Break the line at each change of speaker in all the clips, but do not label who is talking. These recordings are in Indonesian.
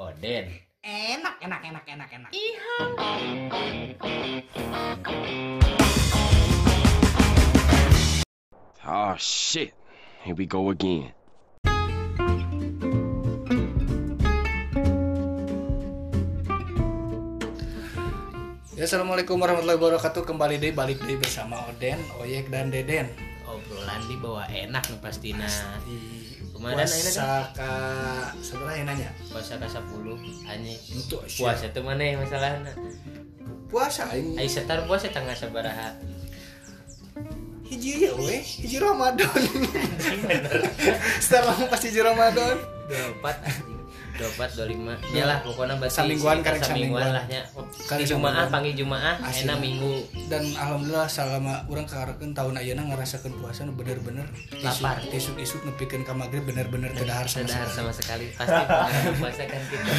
Oden.
Enak, enak, enak, enak, enak.
Oh shit. Here we go again.
Ya, Assalamualaikum warahmatullahi wabarakatuh. Kembali deh balik deh bersama Oden, Oyek dan Deden.
Obrolan di bawah enak nih pastina.
Di
Ayeuna
puasa ka seberapa ya nanya?
Puasa ka 10 anjing.
Untuk
Puasa tuh mana ya masalahnya?
puasa aing
Ai setar puasa tanggal sabaraha?
hiji ya we, hiji Ramadan. Setelah pasti hiji Ramadan.
24 anjing. 24 25. Ya lah pokoknya berarti
Samingguan, karek samingguan.
lah nya. Di Jumaah panggil Jumaah enak minggu
Dan alhamdulillah selama orang kekarekeun tahun ayeuna ngarasakeun puasa nu bener-bener
Lapar.
Isuk-isuk nepikeun ka magrib bener-bener teu dahar sama
sama sekali pasti puasa kan kita.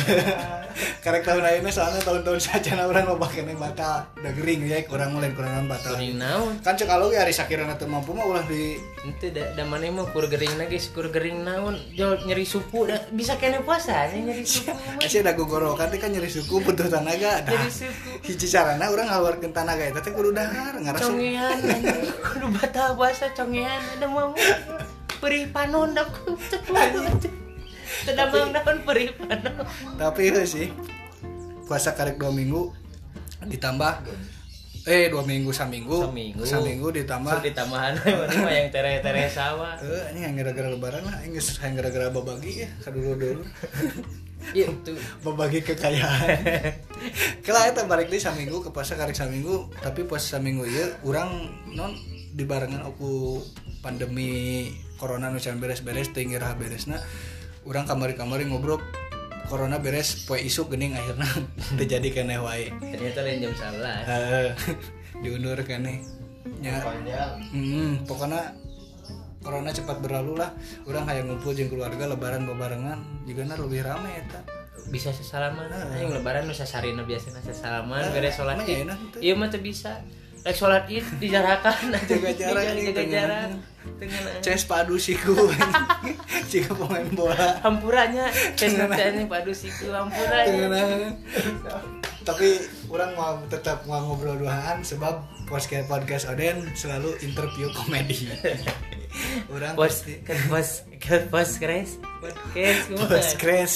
Karek tahun ayeuna soalnya tahun-tahun saja orang loba keneh batal da gering ya kurang mulai kurangan batal.
Kuring naon?
Kan cek kalau hari sakirana teu mampu mah ulah di
Ente da, da mana mah kur gering lagi kur gering naon jol nyeri suku da, bisa kena puasa nya nyeri suku mah.
Asih ada gogorokan teh kan nyeri suku butuh tenaga. Nah,
Nyeri suku.
hiji carana urang ngaluarkeun tenaga eta teh kudu dahar ngarasa
Congean kudu batal puasa congean ada mau perih panon da ku Tidak mau naon perih panon.
tapi itu sih puasa karek dua minggu ditambah eh dua minggu saminggu
Saminggu.
saminggu ditambah
Sok ditambahan mana yang tere-tere sawah.
eh ini yang gara-gara lebaran lah ini yang gara-gara babagi ya kadulu dulu
Iya tuh.
babagi kekayaan kalau eta balik di saminggu ke puasa karek saminggu tapi puasa saminggu ya orang non dibarengan aku pandemi corona nu beres-beres teu ngira beresna orang kamari-kamari ngobrol corona beres poe isuk gening akhirnya. Terjadi keneh wae.
Ternyata lain jam 11.
Eh, diundur keneh. Nya hmm, pokoknya corona cepat berlalu lah. Orang kayak ngumpul jeung keluarga lebaran bebarengan juga lebih rame eta.
Bisa sesalaman. Aing lebaran nu sasarina biasana sesalaman beres salat
emang
id.
ya
ieu mah bisa rek salat id dijarakan
Jaga jarak nih,
jaga jarak.
Ces padu siku. Jika pemain bola.
Hampurannya tes nanti padu siku hampurannya
tapi orang mau tetap mau ngobrol duaan sebab podcast podcast Oden selalu interview komedi. Orang pasti
kres podcast kumaha
kres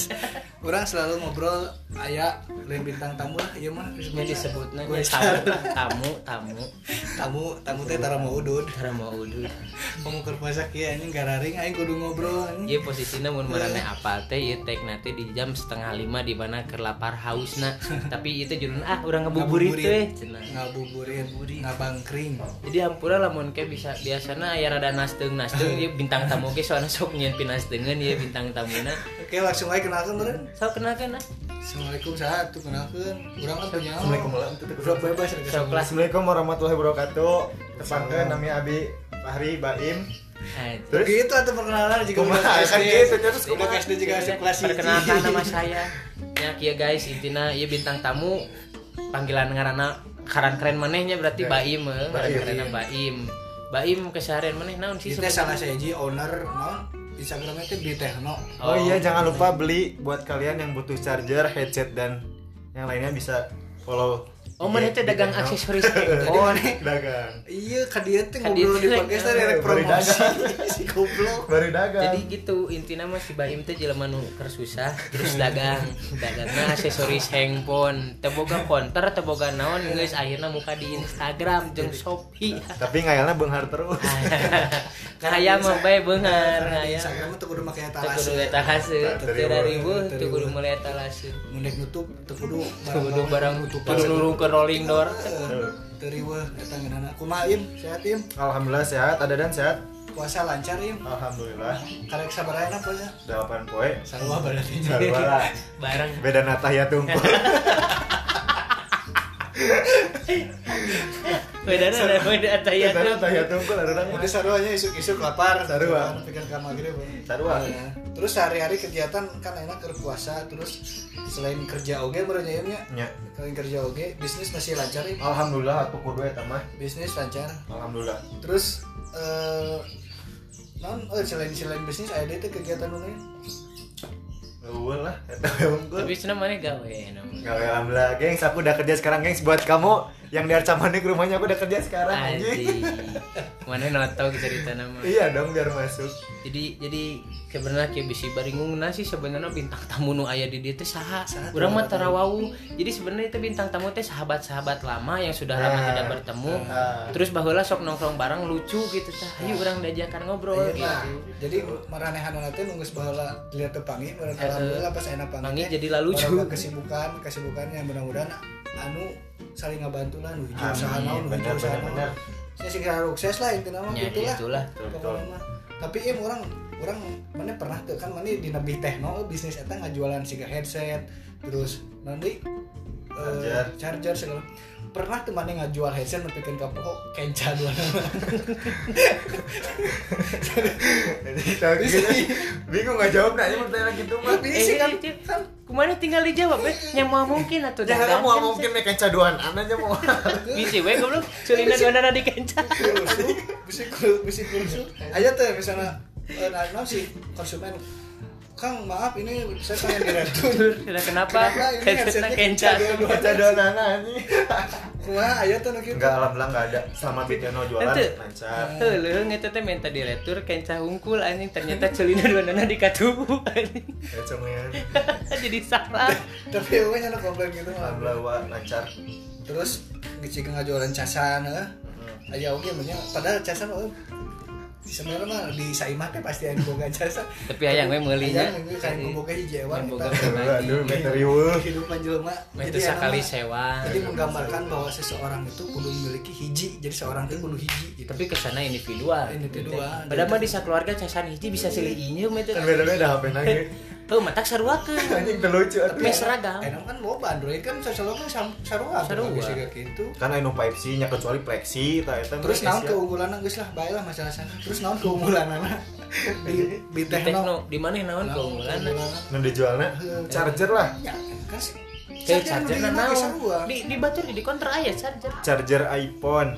orang selalu ngobrol ayah lain bintang tamu lah. Iya mah
Nya disebutna
Gue
nya tamu tamu tamu.
Tamu tamu teh tara mau udud.
Cara mau udut
kamu keur puasa kieu anjing gararing aing kudu ngobrol
Iya posisinya mun marane apa teh ieu tek nanti di jam setengah lima di mana keur lapar hausna. Tapi itu judulna ah urang ngabuburit teh cenah.
Ngabuburit ngabangkring.
Jadi hampura lamun ke bisa biasana aya rada nasdeung nasdeung ieu bintang tamu ge soalna sok nyeun pinasdeungeun ieu bintang tamuna
oke langsung aja kenalkan beren
sok kenalkeun ah.
Assalamualaikum sahat tuh kenalkan. Orang kan punya
Assalamualaikum warahmatullahi
Udah bebas
Assalamualaikum warahmatullahi wabarakatuh. Tepangkeun nami Abi Fahri Baim.
Ah,
Terus?
Gitu atau perkenalan jika
Kumaha, kan gitu, terus kumaha?
SD juga kelas
perkenalkan nama saya. Ya kia guys intina ieu bintang tamu. Panggilan ngaranna karan keren manehnya berarti Baim eh.
Baim.
kerenna Baim. Baim keseharian maneh naon sih
salah saya owner non Instagramnya itu di Techno
Oh iya jangan lupa beli buat kalian yang butuh charger, headset dan yang lainnya bisa follow.
Oh, mana teh dagang
Di Techno.
aksesoris handphone.
dagang.
Iya kan dia tuh
Kan
ngobrol di podcast ada
Baru
promosi si goblok
Baru dagang.
Jadi gitu intinya mah si Baim teh jelema nu keur susah terus dagang. Dagangna aksesoris handphone, teu boga konter, teu boga naon geus akhirna muka di Instagram jeung Shopee.
Tapi ngayalnya benghar terus.
Kaya mah bae beungar
Karena di
aya.
Instagram tuh kudu make
Teu kudu
etalase
etalase, teu ribu,
Teu
kudu
ribu.
meuli etalase.
Mundek nutup tuh kudu
Teu kudu barang kudu rolling door.
Teriwa eta ngeunana kumaha im sehat im
Alhamdulillah sehat, ada dan sehat.
puasa lancar im
Alhamdulillah.
karek sabaraha puasa
8 poe.
sarua berarti
Sarua lah.
Barang
Beda natah ya tungkul.
bedana ada Beda tuh.
natah ya tungkul ada
Jadi saruanya isuk-isuk lapar.
Sarua.
Pikir ke maghrib.
Sarua.
Iya. Terus sehari-hari kegiatan kan enak ke puasa terus selain kerja oge berarti nya
Ya.
selain kerja oge bisnis masih lancar ya
Alhamdulillah aku kudu eta mah.
bisnis lancar
Alhamdulillah.
terus eh non oh, selain selain bisnis ada itu kegiatan lain
Eueuh lah,
tapi cenah mana gawe
Gak alhamdulillah, gengs. Aku udah kerja sekarang, gengs. Buat kamu yang di Arcamanik rumahnya aku udah kerja sekarang, anjing.
Anjing. Mana notau cerita nama.
Iya dong, biar masuk.
Jadi jadi sebenarnya kayak bisi baringungna sih sebenarnya bintang tamu nu aya di dia teh saha. Urang mah tarawau. Jadi sebenarnya itu bintang tamu teh sahabat-sahabat lama yang sudah lama
Ah.
tidak bertemu.
Ah.
Terus baheula sok nongkrong bareng lucu gitu tah. Ayo urang diajakan ngobrol
Iya,
gitu.
jadi maranehan nanti nunggu sebahala dilihat tepangi alhamdulillah pas enak pangi
Pangi
teh,
jadi lah lucu.
kesibukan kesibukan yang mudah-mudahan anu saling ngebantu lah nuju usaha naon nuju
bener,
usaha naon saya sih kira sukses lah intinya mah
Ya.
Pokoknya mah. tapi em orang orang mana pernah tuh kan mana di nabi tekno bisnis eta ngajualan siga headset terus nanti eh,
Charger.
charger segala pernah tuh mana ngajual headset nepikeun ka pokok kenca dua nama
Jadi gitu. Bingung nggak jawab nanya pertanyaan gitu mah.
Ini sih kan
kumana tinggal dijawab eh? Yang mau mungkin atau
Jangan kamu mungkin make caduan anaknya mau.
Bisi we goblok. Celina dua di kenca.
kursu bisa kur- bisa kursu aja tuh misalnya eh, nah, nah, si konsumen Kang maaf ini saya pengen diretur
Sudah kenapa?
Kenapa ini
Headsetnya
headsetnya
kenca.
kenca
Caduan anak anjing.
kumaha aja tuh gitu
Enggak alhamdulillah enggak ada. Selama Biteno jualan lancar.
Heuleung eta teh minta diretur kenca hungkul anjing ternyata celina dua di katubu anjing.
Ya cuman
Jadi salah.
tapi eueuh nya komplain gitu
alhamdulillah wah, lancar.
terus ngecik ngajualan casan eh. aja oke banyak padahal casan sebenarnya mah di saimah teh pasti aya boga casan
Tapi hayang we meuli nya.
Kan boga hiji ewan
Yang boga.
Aduh, meter riweuh.
kehidupan jelema
Itu
aya
sekali sewa.
jadi menggambarkan bahwa seseorang itu kudu memiliki hiji jadi seorang itu kudu hiji gitu
Tapi ke sana individual.
Individual.
Padahal mah di sakeluarga casan hiji bisa silih ieu mah
Kan beda-beda HP nanya.
Heuh matak saruakeun.
Anjing atuh.
Tapi seragam.
enak kan bawa Android kan selalu kan sarua
Sarua.
sarua kayak gitu
Kan anu 5C nya kecuali Plexi ta eta
terus naon
Asia.
keunggulan geus lah bae lah masalah sana terus naon keunggulan di di tekno
di mana naon keunggulan?
Nu dijualna charger lah.
ya kan sih
Eh charger naon?
make sarua.
Di di batur di kontra aya charger.
Charger iPhone.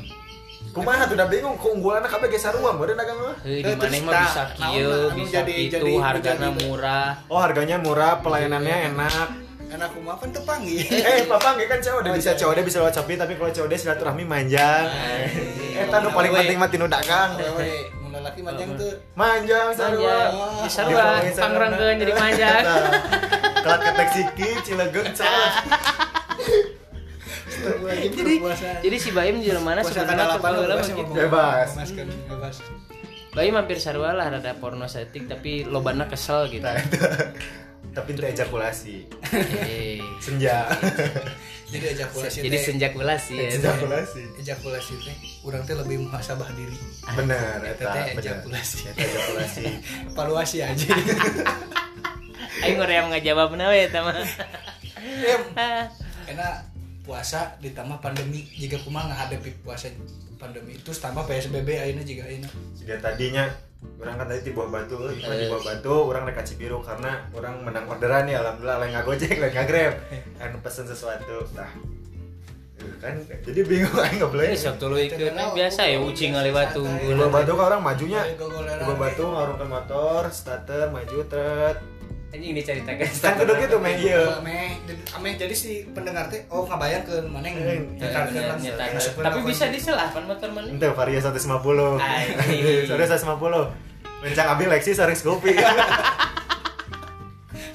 Kumaha tuh udah bingung keunggulanna kabeh ge sarua meureun dagang mah.
Heuh,
Eh,
di mana
terus
mah bisa
naon
kieu,
anu
bisa
jadi-
kitu,
jadi-
hargana
jadi-
murah.
Oh harganya murah, pelayanannya enak.
enak kumaha kan tepangi
Eh, papa nggak kan COD bisa COD bisa lewat Shopee tapi kalau COD silaturahmi manjang. Eh, nu paling penting mah tinu dagang.
Laki manjang tuh
Manjang sarua.
Sarua, pangrengkeun jadi manjang.
Nah, Kelat ketek siki, cilegeung salah.
jadi
Jadi si Baim jelema mana
Puasa
sebenarnya
ya,
gitu.
Bebas.
Bebas bebas.
Baim hampir sarua lah rada porno setik tapi lobana kesel gitu.
Nah, itu. Tapi itu ejakulasi.
Eh,
Senja.
jadi ejakulasi
Jadi senjakulasi ya.
Ejakulasi.
ejakulasi teh urang teh lebih muhasabah diri
Benar,
Eta
eta
teh ejakulasi.
Eta ejakulasi.
evaluasi aja
Aing ngeuream ngajawab we eta mah.
em
Ah,
enak puasa ditambah pandemi jika kumaha ngahadepi puasa pandemi terus tambah PSBB ayeuna juga ayeuna
Jika tadinya orang kan tadi di bawah batu, euy, di bawah batu, orang rek ka Cibiru karena orang menang orderan ya alhamdulillah lain ngagojek, lain ngagrab. Kan pesen sesuatu. Nah, eh, kan jadi bingung aing nggak boleh.
Eh, sok tuluy ikeun biasa ya ucing ngaliwat
Di
tunggul.
bawah batu kan orang majunya. Bawah batu ngarungkan motor, starter, maju tret.
Anjing diceritakeun.
Kan kudu gitu meh ieu.
Ameh, ameh jadi si pendengar teh oh ngabayar ke mana yang
Ya, ya, nyata. Tapi bisa diselahkan motor mana?
Ente varia 150.
Anjing.
Sorry 150. Mencang ambil Lexi sering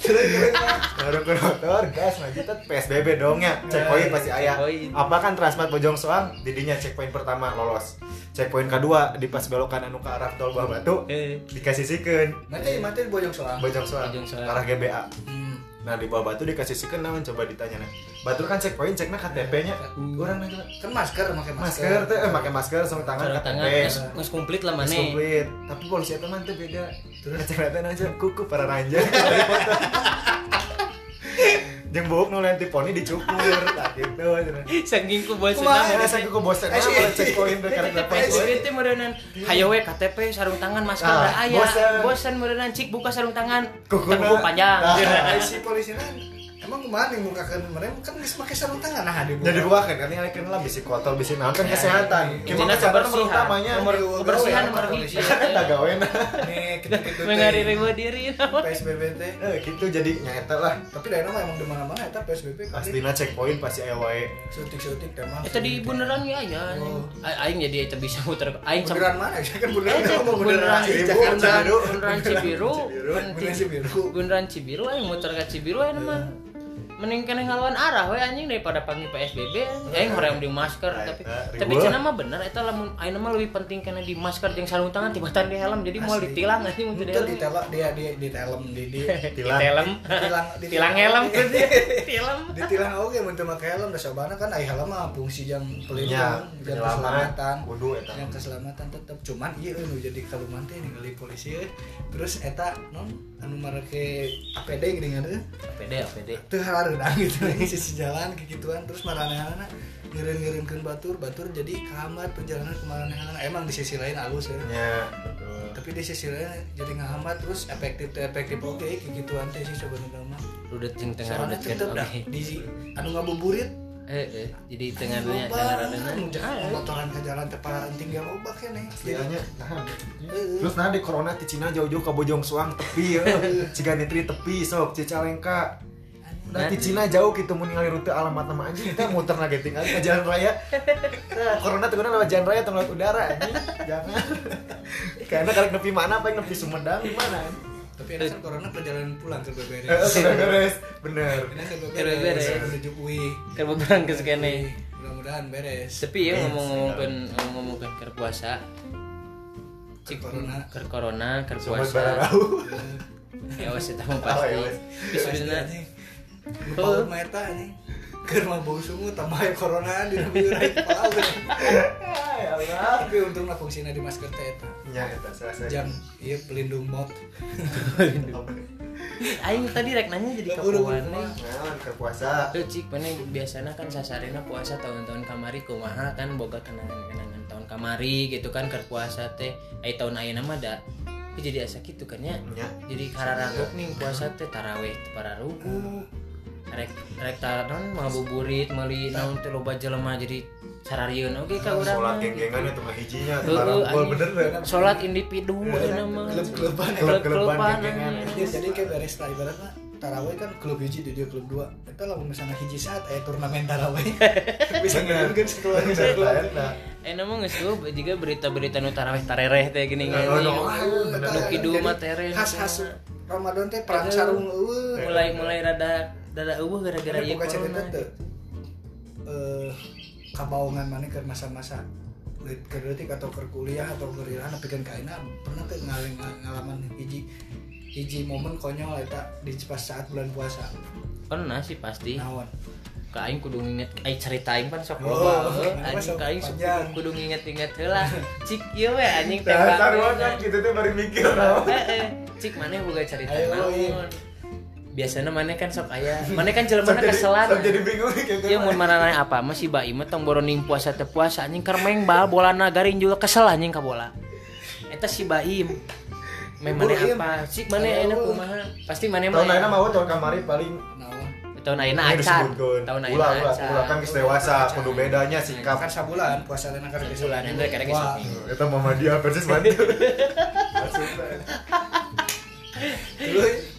Scoopy. Ngarungkeun motor, gas maju tet PSBB dong ya. Checkpoint pasti aya.
Checkpoint.
Apa kan Transmart Bojong Soang didinya checkpoint pertama lolos. Checkpoint kedua di pas belokan anu ke arah tol Bawah Batu
Eh,
dikasih sikeun
Mati mati bojong soang.
Bojong Soang
Bojong Soang.
arah GBA.
Hmm.
Nah di bawah batu dikasih sikeun naon coba ditanya nah. Batur kan checkpoint cekna KTP-nya. Urang nanya
Kan masker pakai masker.
masker teh eh pakai masker sarung tangan
tangan
KTP.
geus geus komplit lah
Mas
maneh.
komplit. Tapi polisi itu mah teh beda. Terus ngecek aja kuku para ranjang. Jeung buuk nu lenti poni dicukur tak gitu.
Saking ku bosan
Kumaha?
Ada saya kuku bosan mah checkpoint teh karek dapat.
Teh meureunnan hayo we KTP sarung tangan masker
Ah,
da aya.
bosan.
Meureunnan cik buka sarung tangan. Tengku panjang.
Ah.
Eh, si polisi kan emang ke mana yang mukakan mereka kan bisa pakai sarung tangan nah di
jadi buah kan karena kan lah bisi kotor bisi naon kan kesehatan nomor
kebersihan.
utamanya
Nomor
Iya,
kebersihan nomor
gawe.
hiji.
kan gawe nah
nih kita gitu
Mengari ribu diri nama.
PSBB teh
eh gitu jadi nyata lah
tapi daerah mah emang di mana mana eta PSBB
pastinya checkpoint pasti aya wae
sutik-sutik teh mah
Itu di bundaran ya ya. Aing jadi itu bisa muter. Aing
bundaran mana ya kan bundaran
Eh, cek
ngomong
bundaran
Cibiru.
bundaran Cibiru,
Bundaran Cibiru.
bundaran Cibiru, aing muter ke Cibiru aing mah. Mending kena ngalawan arah we anjing daripada panggil PSBB. Aing hoream di masker
Nah,
tapi tapi cenah mah bener eta lamun aing mah lebih penting kena di masker jeung sarung tangan tibatan di helm jadi mau ditilang anjing untuk di
Itu
helm.
di telak dia dia di telem di di
Tilang.
Ditilang.
Ditilang,
Tilang
ditilang.
helm Tilang.
ditilang oke mun teu make helm da sabana kan aya helm mah fungsi jang
nya
pelindung jang
penyelamat
keselamatan
kudu eta
yang keselamatan tetap cuman iya nu jadi kaluman teh ningali polisi euy. terus eta non anu marake APD gini kan
APD APD.
teu hareudang gitu. Nih sisi jalan kayak gituan terus marana-marana ngireun-ngireunkeun batur batur jadi kehambat perjalanan ke mana-mana emang di sisi lain halus ya.
Nya betul.
Tapi di sisi lain jadi ngehambat terus efektif efektif oke kayak gituan teh sih sebenarnya mah
Rudet jeung tengah rudet
tetep dah di anu ngabuburit
Eh eh jadi tengahnya tengah
anu jangan motoran ke jalan teh para tinggal loba keneh
Aslinya, nah,
Heeh.
terus nah di corona di Cina jauh-jauh ke Bojong Soang tepi ya. Ciga nitri tepi sok Cicalengka Nah, di Cina jauh gitu mau ningali rute alamat nama anjing kita muter lagi tinggal ke jalan raya. Nah, corona tuh lewat jalan raya atau lewat udara anjing. Jangan. Karena kalau nepi mana apa yang nepi Sumedang di mana?
tapi ini kan corona perjalanan pulang ke
Eh, sudah beres, bener.
ini ke
Ke beberes.
menuju UI
Kan beberang ke sekene.
mudah-mudahan beres
Tapi ya ngomong-ngomongkan ngomongkan ke puasa. Cik
Corona.
ke corona, ke puasa. Ya wes itu
Oh,
pasti. Tapi sebenarnya
Lupa mah eta anjing keur bau sungu tambah corona di nabi urang kepala
Ya Allah.
tapi untungna fungsina di masker teh eta
Nya eta selesai.
jam iya pelindung mot
aing tadi rek nanya jadi
Ya,
kapan
udah,
Nah, ke puasa.
Tuh cik mana biasanya kan sasarina puasa tahun-tahun kamari kumaha kan boga kenangan-kenangan tahun kamari gitu kan ke puasa teh. Ai tahun ayeuna mah da jadi asa gitu kan ya.
Nya.
jadi kararagok nih puasa teh taraweh teu pararugu rek rek taran mau buburit meuli naon teh loba jelema jadi sararieun oge ka urang
Sholat
mah.
geng-gengan itu mah hijinya.
Anjing.
bener deh.
Salat individu ayeuna mah.
Klub-kluban,
klub-kluban,
Klub-kluban,
geng-gengan.
anjing.
Ya, jadi kayak beres lah ibaratnya taraweh kan klub hiji di dia klub dua itu lah misalnya hiji saat aya turnamen taraweh bisa
Bener.
ngirun sekeluarga
Bener,
sekeluarga
lah, eta.
Eh nama geus tuh juga berita-berita nu taraweh tarereh teh gini
Oh,
gini. Nu kidu
Jadi,
mah tereh.
khas khas Ramadan teh perang sarung eueuh
mulai mulai rada rada eueuh gara-gara ieu
bukan cerita
corona.
teh eh kabaungan mana ke masa-masa kerdetik atau ke kuliah atau tapi kan kaina pernah tuh ngaling ngalaman hiji hiji momen konyol eta di pas saat bulan puasa
Pernah sih pasti.
naon
Ka aing kudu nginget aing cerita aing pan sok
Oh,
loba.
kenapa
Anjing
sok
ka aing sok
panjang?
kudu nginget-inget heula. Cik ieu we anjing tembak.
taruhan kan gitu tuh baru mikir naon.
Eh, eh, cik mana boga cerita
Ayo, iya.
naon. Biasanya mana kan sok aya. Mana kan jelema keselan.
sok jadi bingung kayak
Iya mun mana apa masih bayi mah tong boroning puasa teh puasa anjing kermeng bal bola garing juga kesel anjing ka bola. Eta si Baim. Meh mana
Baim.
apa? Cik mana enak kumaha? Pasti mana mah.
Tahun lainnya mau tahun kamari paling
tahun ayeuna acan. Tahun ayeuna acan.
ulah kan geus dewasa, kudu bedanya sikap.
kan sabulan puasa dan kan
Sabulan, ente kadang geus
Wah,
seminggu.
Eta mama dia persis bantu.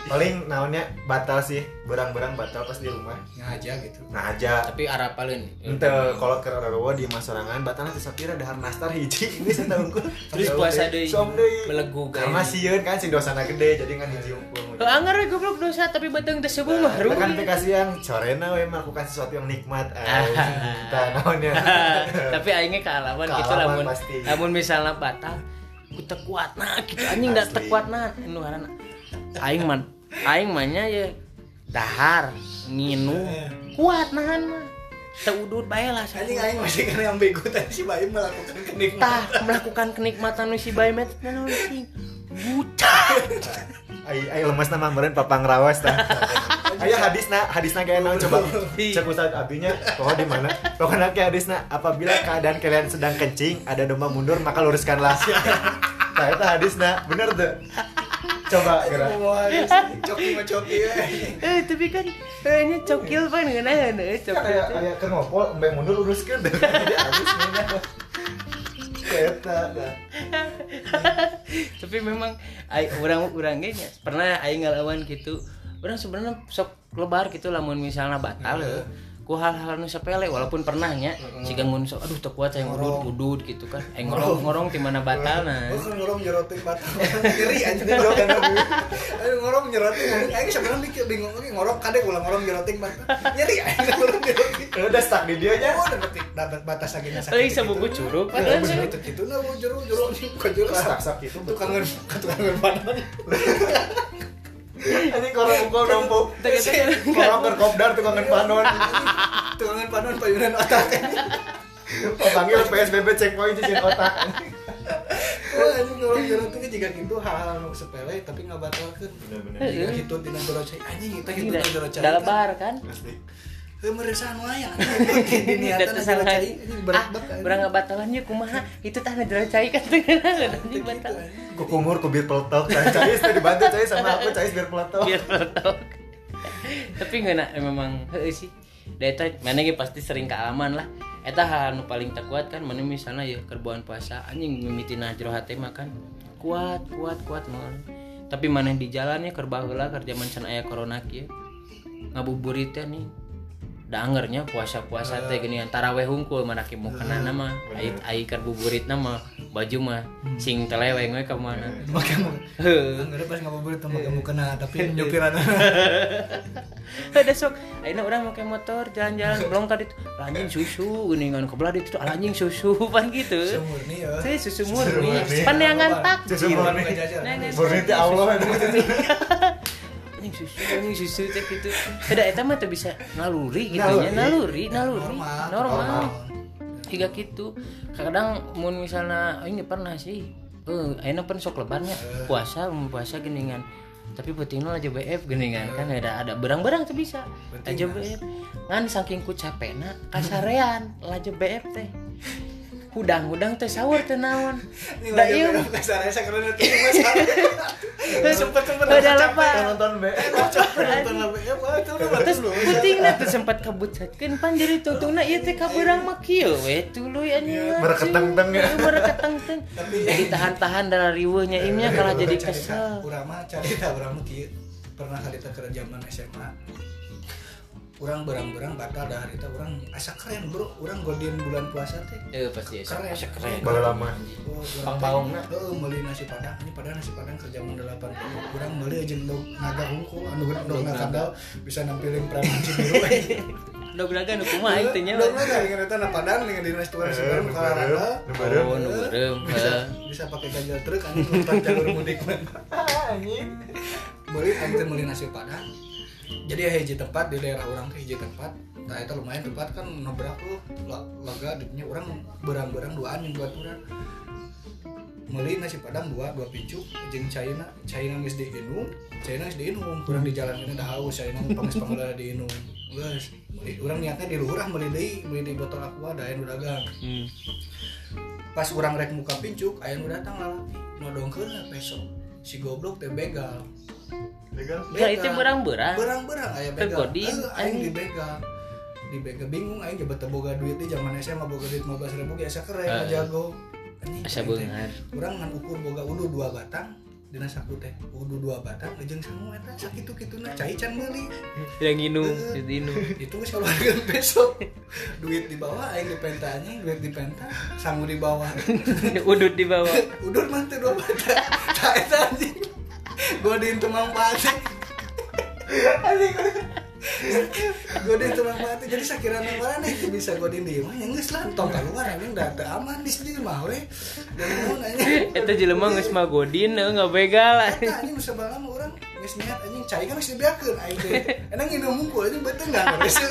paling naonnya batal sih, berang-berang batal pas di rumah.
ngaja gitu
Nah aja.
Tapi arah paling.
Ente kolot ke Rarowo di masarangan batalnya teh sapira dahar nastar hiji ini saya tahu
Terus puasa deui.
Som deui.
Belegu gawe.
Karena sieun kan si dosana gede jadi kan hiji unggul.
Anggar we goblok dosa tapi beteng teh sebuah mah
Kita kan
rugi.
aplikasi yang corena we melakukan sesuatu yang nikmat.
Ah.
Kita naonnya.
tapi aingnya kealaman gitu lamun lamun misalnya batal ku teu kuat nah gitu anjing enggak teu
Asli.
kuat nah nu aing man aing mah nya ya dahar nginu kuat nahan mah teu udut bae lah
anjing aing masih kan yang bego tadi si Baim melakukan kenikmatan
tah melakukan kenikmatan si bae met naon sih bucah
Ai ai lemes nama meureun papang rawas tah. Aya hadisna, hadisna kayak naon coba. Cek Ustaz abinya, oh di mana? Pokoknya kayak hadisna, apabila keadaan kalian sedang kencing, ada domba mundur, maka luruskanlah. Nah, itu hadisna, bener tuh. Coba gerak.
Coki mah coki ya.
eh tapi kan kayaknya cokil pan eh
Kan
cokil.
kayak kayak ke ngopol mbak mundur deh jadi habis Eta,
tapi memang orang orang ge nya pernah aing ngalawan gitu. Orang sebenarnya sok lebar gitu lamun misalnya batal ya ku hal-hal nu sepele walaupun pernahnya si ganggun sok aduh teu kuat saya ngudut ngudut gitu kan. Aing ngorong ngorong di mana batal nah.
Gue kan ngorong nyerotin batal. Ngeri anjing Ayo ngorong nyerotin Ayo sebenarnya mikir bingung. Oke ngorong kadek ulang ngorong nyerotin batal. Nyeri ayo ngorong nyerotin.
Udah stuck di dia nya
Oh udah ngerti dapat batas lagi nya
Euy sabuku curug padahal saya-
itu gitu nah lu jero jero bukan jero
Sak-sak gitu, betul.
Tukangan tukangan panon
ini korang ukol dompo
Teka-teka.
korang berkopdar tukangan panon.
Tukangan panon payunan otak.
Panggil PSBB checkpoint cicin otak.
Wah anjing ngorong nyerotin jika gitu hal-hal nu sepele tapi nggak batalkan.
Bener-bener
Jika gitu tina jero cai anjing kita gitu
Tidak,
tina jero cai
da lebar kan
meresahan wayang. Anjing diniatan
Udah
jero cai
tersangka.
anjing
ah
berat banget.
berang batalannya kumaha? Itu tah jero cai kan teu ngeunaan anjing batal
ku kumur ku bir peletok? Cais tadi dibantu cais sama aku cais bir peletok.
Biar peletok. Tapi ngeuna memang heuh sih. Da eta mana ge pasti sering kealaman lah. Eta hal nu paling tak kuat kan mana misalnya ya kerbuan puasa anjing mimitina jero hate mah kan. Kuat kuat kuat mah tapi mana di jalannya kerba heula kerja mancan aya corona kieu ngabuburit teh nih da angernya puasa-puasa teh gini taraweh hungkul mana ki kena nama ai ai keur buburit nama baju mah sing teleweng we ka mana.
Maka mau Enggak pas ngabuburit sama kamu kena tapi nyupiran.
Ada sok. Akhirnya orang pakai motor jalan-jalan belum tadi anjing susu geningan kebelah itu anjing susu pan gitu.
Murni ya.
susu murni. Pan yang ngantak.
Susu murni. Murni teh Allah
anjing susu anjing susu teh gitu ada eta mah teu bisa naluri gitu nya naluri. Naluri
Normal.
normal. Tiga gitu kadang mun misalnya oh, ini pernah sih. Eh ayeuna pan sok lebarnya puasa puasa geningan tapi pentingnya aja BF geningan kan ada ada berang-berang tuh bisa. Aja BF ngan saking ku capekna kasarean. Aja BF teh hudang hudang teh sahur teh naon? Da ieu.
Kasar saya karena itu mas. Sempat sempat
udah lepas
nonton be.
Nonton apa ya lu.
pentingnya tuh sempat kabutkeun pan jadi tutungna ieu teh kabeurang mah kieu we tuluy anjing.
Mereketeng-teng ya.
mereketeng-teng. Jadi tahan-tahan dari riweuhnya imnya kalah jadi kesel.
Urang mah carita urang mah kieu. Pernah kali kita ke zaman SMA. Urang berang-berang batal dah harita urang asa keren bro. Urang godin bulan puasa teh.
eh pasti
Keren.
asa keren
bala lama
Oh, urang
Pangbaungna.
teh, Heeh, meuli nasi padang. Ini padahal nasi padang ke zaman 80. Urang meuli jeung dog naga hungkul anu dog naga bisa nampilin pramuka Cibiru.
Dog naga nu kumaha itu nya.
Dog naga dengan eta na padang dengan di nasi padang olahraga.
Oh, nu beureum.
bisa pakai ganjal truk anjing jalur mudik mah beli anjing beli nasi padang jadi ya hiji tempat di daerah orang ke hiji tempat. Nah itu lumayan tempat kan nabrak lu la- laga dinya orang berang-berang dua anjing buat orang beli nasi padang dua dua pincuk jeung China. China geus diinum China geus diinum kurang di jalan ini dah haus China pangis panggala diinum geus beli orang niatnya di luhur ah beli deui beli di botol aqua da anu dagang.
Hmm.
pas orang rek muka pincuk aya nu datang lalaki nodongkeun lah besok. Si goblok teh begal
Ya itu berang-berang.
berang-berang aya begal
Tergodin,
Eh, aing
anjing.
dibegal dibegal bingung aing jabat teu boga duit di zaman SMA boga duit 15 ribu ge asa keren
Eh.
jago
Asa beungar.
urang ngan ukur boga udu dua batang dina saku teh udu dua batang jeung sangu eta sakitu-kituna cai can meuli
Yang inum, itu inum.
itu geus keluarga besok duit di bawah aing di penta anjing duit di penta sangu di bawah
Udut di bawah.
udah mantu dua bata tak eta anjing gua di itu manfaatnya gue di itu manfaatnya jadi sakira nang mana nih? Bisa gue di mah yang geus lah tong keluar anjing. Dah teu aman di sini mah we dan mau nanya
Eta jelema geus magodin eh, nggak begal.
Anjing. bisa urang geus niat anjing cai kan geus dibiarkeun aing teh. Enang ngideung mungkul anjing beuteung enggak geus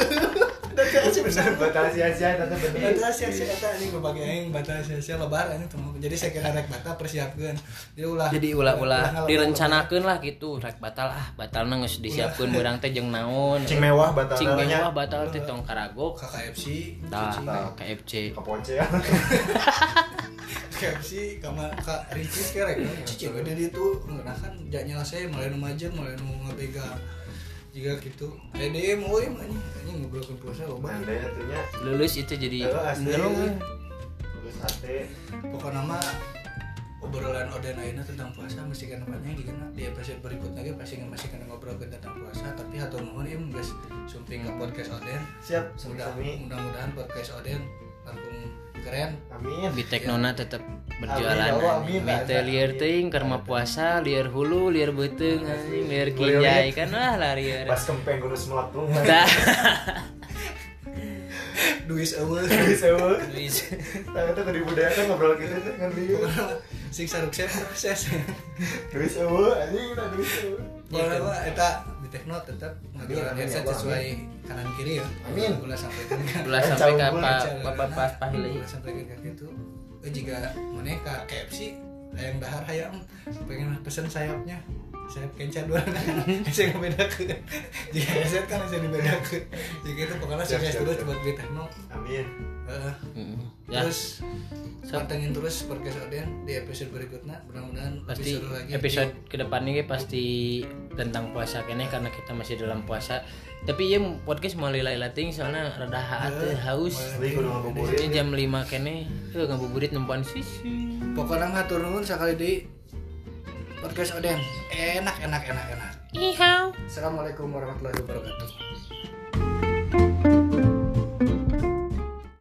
dan
bener batal sia-sia tapi bener.
Batal sia-sia eta anjing berbagi aing batal sia-sia lebar anjing teu jadi saya kira rek batal persiapkeun. Jadi ulah
jadi ulah-ulah
ulah-
direncanakeun lah gitu rek batal ah batal geus disiapkeun urang teh jeung naon.
Cing mewah batal
cing mewah batal teh tong karagok
ke KFC
tah. KFC
kapoce ya
KFC kama ka Ricis kerek cici gede di itu nah kan jak nyala saya mulai majer mulai nu ngabega jika gitu. Eh dia mau ya anjing anjing ngobrolkeun puasa loba
ya
lulus itu jadi eh.
Terus sate
pokoknya mah obrolan Oden Aina tentang puasa mesti kan namanya gitu nah di episode berikut lagi pasti masih kan ngobrol tentang puasa. Tapi atau nuhun im guys sumping ke podcast Oden.
Siap
mudah-mudahan podcast Oden keren.
Amin.
Di Teknona tetap berjualan
Amin, ya Allah, amin.
anjing. Mete liar teuing karena puasa liar hulu liar beuteung anjing. Liar kinjai kan? Lah lah liar.
Pas kempeng kudu melapung
tah
duis awal
bisa eueuh.
Wis.
Tah itu kudu dibudayakan ngobrol gitu tuh kan dia
sing sarukset proses
Duis eueuh anjing duis eueuh.
Boleh mah eta Tekno tetap
Amin,
headset
ya
sesuai kanan kiri ya.
Amin.
Gula sampaikan kan.
Ulah sampai ke apa pas pahilai
Gula sampaikan ke gitu. Eh jika mana ka KFC yang dahar hayam pengen pesen sayapnya sayap kencan dua saya ngebedakeun jika headset kan bisa dibedakeun jika itu pokoknya terus
siap.
buat Tekno
amin
Eh,
ya
terus pantengin terus podcast Oden di episode berikutnya. Mudah-mudahan
pasti
episode lagi.
episode ke depannya ge pasti tentang puasa kene karena kita masih dalam puasa. Tapi ya podcast mau lila ting soalnya rada haat haus.
kudu ngabuburit
Ini jam 5 kene tuh ngabuburit nempan sisi.
Pokoknya ngatur nuhun sekali di podcast Oden enak enak enak enak.
Ihau
Assalamualaikum warahmatullahi wabarakatuh